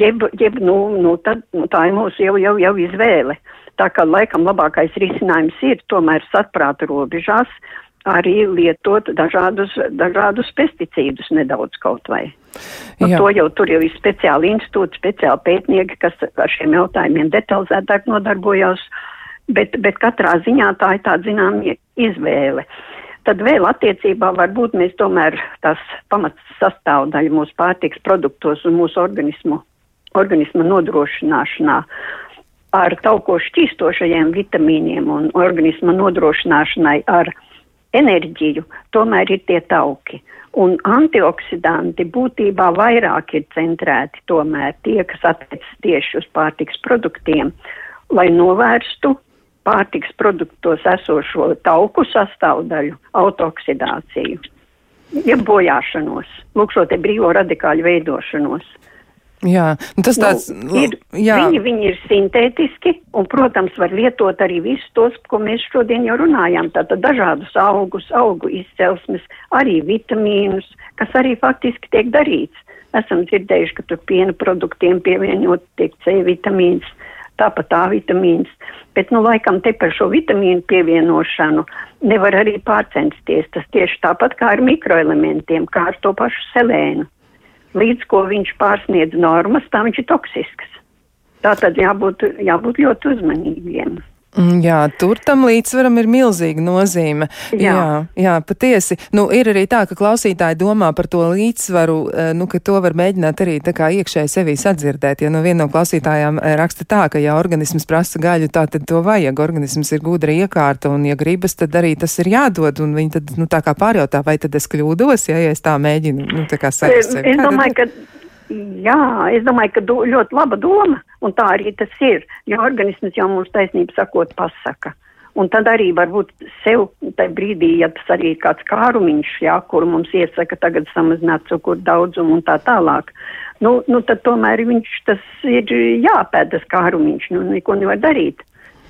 jeb, jeb nu, nu, tad, nu, tā ir mūsu jau, jau, jau izvēle. Tā kā laikam labākais risinājums ir tomēr saprāta robežās arī lietot dažādus, dažādus pesticīdus nedaudz kaut vai. Nu, Jā. to jau tur jau ir speciāli institūti, speciāli pētnieki, kas ar šiem jautājumiem detalizētāk nodarbojās, bet, bet katrā ziņā tā ir tāda zinām izvēle. Tad vēl attiecībā varbūt mēs tomēr tās pamats sastāvdaļa mūsu pārtiks produktos un mūsu organismu, organisma nodrošināšanā ar tauko šķīstošajiem vitamīniem un organisma nodrošināšanai ar enerģiju, tomēr ir tie tauki. Un antioksidanti būtībā vairāk ir centrēti tomēr tie, kas attiecas tieši uz pārtiks produktiem, lai novērstu pārtiks produktos esošo tauku sastāvdaļu autooksidāciju, jeb bojāšanos, lūk šo te brīvo radikāļu veidošanos. Jā, nu tas tāds, nu, ir, jā. Viņi, viņi ir sintētiski un, protams, var lietot arī visus tos, ko mēs šodien jau runājām. Tātad dažādus augus, augu izcelsmes, arī vitamīnus, kas arī faktiski tiek darīts. Esam dzirdējuši, ka tur piena produktiem pievienot tiek C vitamīns, tāpat A vitamīns. Bet, nu, laikam te par šo vitamīnu pievienošanu nevar arī pārcensties. Tas tieši tāpat kā ar mikroelementiem, kā ar to pašu selēnu līdz ko viņš pārsniedz normas, tā viņš ir toksisks. Tā tad jābūt, jābūt ļoti uzmanīgiem. Mm, jā, tur tam līdzsvaram ir milzīga nozīme. Jā, jā, jā patiesi. Nu, ir arī tā, ka klausītāji domā par to līdzsvaru, eh, nu, ka to var mēģināt arī tā kā iekšēji sevī sadzirdēt. Ja nu viena no klausītājām eh, raksta tā, ka ja organisms prasa gaļu, tā tad to vajag. Organisms ir gudra iekārta un, ja gribas, tad arī tas ir jādod. Un viņi tad, nu, tā kā pārjautā, vai tad es kļūdos, ja, ja es tā mēģinu, nu, tā kā saprast. Es, es domāju, ka Jā, es domāju, ka do, ļoti laba doma, un tā arī tas ir, jo organisms jau mums taisnība sakot pasaka. Un tad arī varbūt sev tajā brīdī, ja tas arī ir kāds kārumiņš, jā, kur mums iesaka tagad samazināt cukuru daudzumu un tā tālāk, nu, nu tad tomēr viņš tas ir jāpēd tas kārumiņš, nu neko nevar darīt.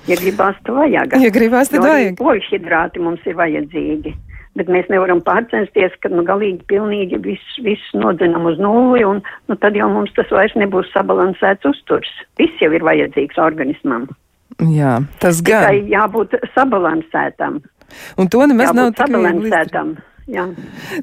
Ja gribās, tad vajag. Ja gribās, tad vajag. Poļhidrāti mums ir vajadzīgi bet mēs nevaram pārcensties, ka nu, galīgi pilnīgi viss, viss nodzenam uz nulli, un nu, tad jau mums tas vairs nebūs sabalansēts uzturs. Viss jau ir vajadzīgs organismam. Jā, tas gan. Tikai jābūt sabalansētam. Un to nemaz nav sabalansētam. Jā.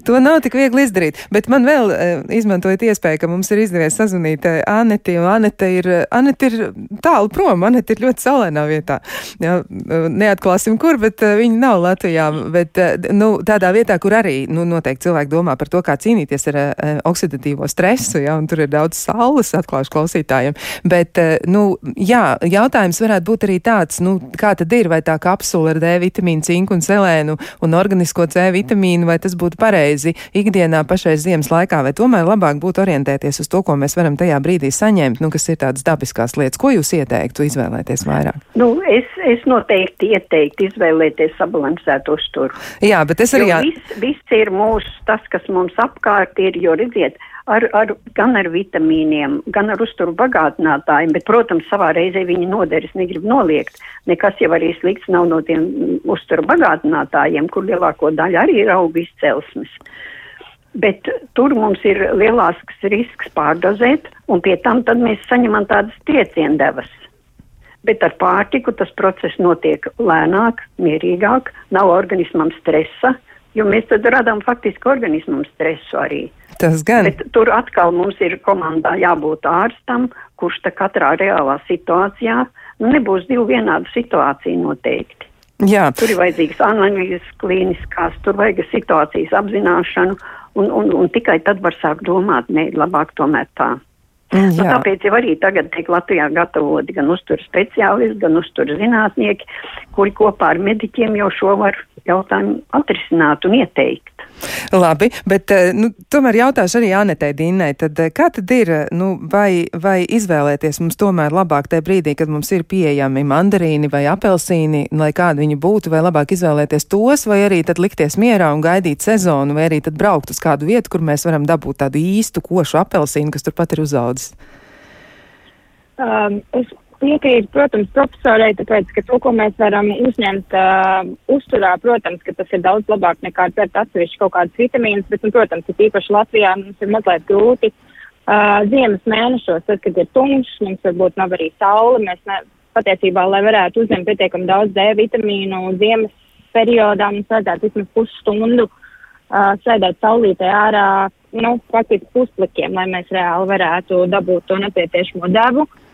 To nav tik viegli izdarīt, bet man vēl uh, izmantojot iespēju, ka mums ir izdevies sazvanīt uh, Aneti, un Anete ir, Anete ir tālu prom, Anete ir ļoti saulēnā vietā. Jā, neatklāsim, kur, bet viņa nav Latvijā, bet nu, tādā vietā, kur arī nu, noteikti cilvēki domā par to, kā cīnīties ar oksidatīvo stresu, jā, un tur ir daudz saules, atklāšu klausītājiem. Bet, nu, jā, jautājums varētu būt arī tāds, nu, kā tad ir, vai tā kapsula ar D vitamīnu, cinku un selēnu un organisko C vitamīnu, vai vai tas būtu pareizi ikdienā pašais ziemas laikā, vai tomēr labāk būtu orientēties uz to, ko mēs varam tajā brīdī saņemt, nu, kas ir tādas dabiskās lietas. Ko jūs ieteiktu izvēlēties vairāk? Nu, es, es noteikti ieteiktu izvēlēties sabalansētu uzturu. Jā, bet es arī. Jo viss, viss ir mūsu, tas, kas mums apkārt ir, jo redziet, ar, ar, gan ar vitamīniem, gan ar uzturu bagātinātājiem, bet, protams, savā reizē viņi noderis negrib noliegt. Nekas jau arī slikts nav no tiem uzturu bagātinātājiem, kur lielāko daļu arī ir augu izcelsmes. Bet tur mums ir lielāks risks pārdozēt, un pie tam mēs saņemam tādas trieciendevas. Bet ar pārtiku tas process notiek lēnāk, mierīgāk, nav organismam stresa, jo mēs tad radām faktiski organismam stresu arī. Tas gan. Bet tur atkal mums ir komandā jābūt ārstam, kurš tā katrā reālā situācijā, nu nebūs divu vienādu situāciju noteikti. Jā. Tur ir vajadzīgas analīzes, klīniskās, tur vajag situācijas apzināšanu, un, un, un tikai tad var sākt domāt, nē, labāk tomēr tā. Mm, nu, tāpēc jau arī tagad tiek Latvijā gatavoti gan uzturu speciālisti, gan uzturu zinātnieki, kuri kopā ar mediķiem jau šo var jautājumu atrisināt un ieteikt. Labi, bet eh, nu, tomēr jautāšu arī Anetei Dīnai, tad eh, kā tad ir, nu, vai, vai izvēlēties mums tomēr labāk tajā brīdī, kad mums ir pieejami mandarīni vai apelsīni, lai kādi viņi būtu, vai labāk izvēlēties tos, vai arī tad likties mierā un gaidīt sezonu, vai arī tad braukt uz kādu vietu, kur mēs varam dabūt tādu īstu košu apelsīnu, kas turpat ir uzaudzis? Um, es piekrītu, protams, profesorai, tāpēc, ka to, ko mēs varam uzņemt uh, uzturā, protams, ka tas ir daudz labāk nekā dzert atsevišķi kaut kādas vitamīnas, bet, nu, protams, ir īpaši Latvijā mums ir mazliet grūti. Uh, ziemas mēnešos, tad, kad ir tumšs, mums varbūt nav arī saule, mēs ne, patiesībā, lai varētu uzņemt pietiekami daudz D vitamīnu ziemas periodā, mums vajadzētu vismaz pusstundu uh, sēdēt saulītē ārā, nu, faktiski pusplikiem, lai mēs reāli varētu dabūt to nepieciešamo devu. Uh,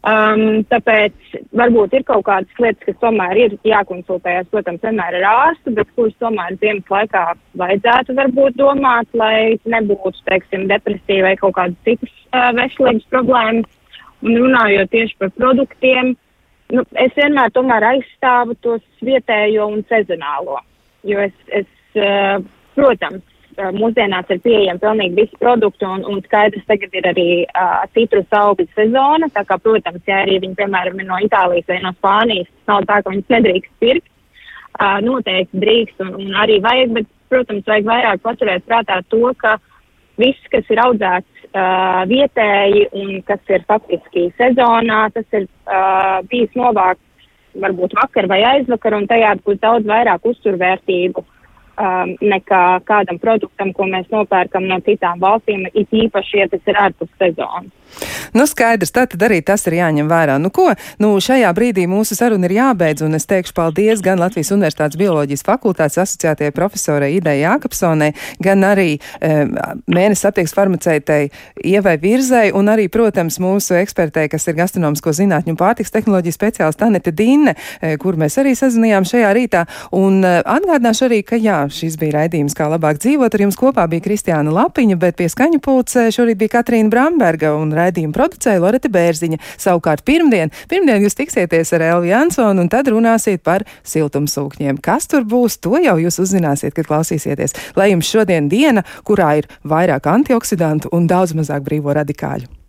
Um, tāpēc varbūt ir kaut kādas lietas, kas tomēr ir jākonsultējas, protams, vienmēr ar ārstu, bet kuras tomēr ziemas laikā vajadzētu varbūt domāt, lai nebūtu, teiksim, depresija vai kaut kādas citas uh, veselības problēmas. Un runājot tieši par produktiem, nu, es vienmēr tomēr aizstāvu tos vietējo un sezonālo, jo es, es uh, protams, mūsdienās ir pieejami pilnīgi visi produkti, un, un skaidrs, tagad ir arī uh, citrus augļu sezona. Tā kā, protams, ja arī viņi, piemēram, ir no Itālijas vai no Spānijas, nav tā, ka viņas nedrīkst pirkt. Uh, noteikti drīkst un, un arī vajag, bet, protams, vajag vairāk paturēt prātā to, ka viss, kas ir audzēts uh, vietēji un kas ir faktiski sezonā, tas ir uh, bijis novākts varbūt vakar vai aizvakar, un tajā būs daudz vairāk uzturvērtību. Uh, um, nekā kādam produktam, ko mēs nopērkam no citām valstīm, it īpaši, ja tas ir ārpus sezonas. Nu, skaidrs, tā tad arī tas ir jāņem vērā. Nu, ko? Nu, šajā brīdī mūsu saruna ir jābeidz, un es teikšu paldies gan Latvijas Universitātes bioloģijas fakultātes asociētajai profesorai Idai Jākapsonai, gan arī e, mēnesis aptieks farmaceitei Ievai Virzai, un arī, protams, mūsu ekspertei, kas ir gastronomisko zinātņu un pārtiks tehnoloģiju speciālista Anete Dīne, e, kur mēs arī sazinājām šajā rītā. Un e, atgādināšu arī, ka jā, šis bija raidījums, kā labāk dzīvot. Ar jums kopā bija Kristiāna Lapiņa, bet pie skaņu pulcē šorīt bija Katrīna Bramberga un raidījumu producēja Loreta Bērziņa. Savukārt pirmdien, pirmdien jūs tiksieties ar Elvi Jansonu un tad runāsiet par siltumsūkņiem. Kas tur būs, to jau jūs uzzināsiet, kad klausīsieties. Lai jums šodien diena, kurā ir vairāk antioksidantu un daudz mazāk brīvo radikāļu.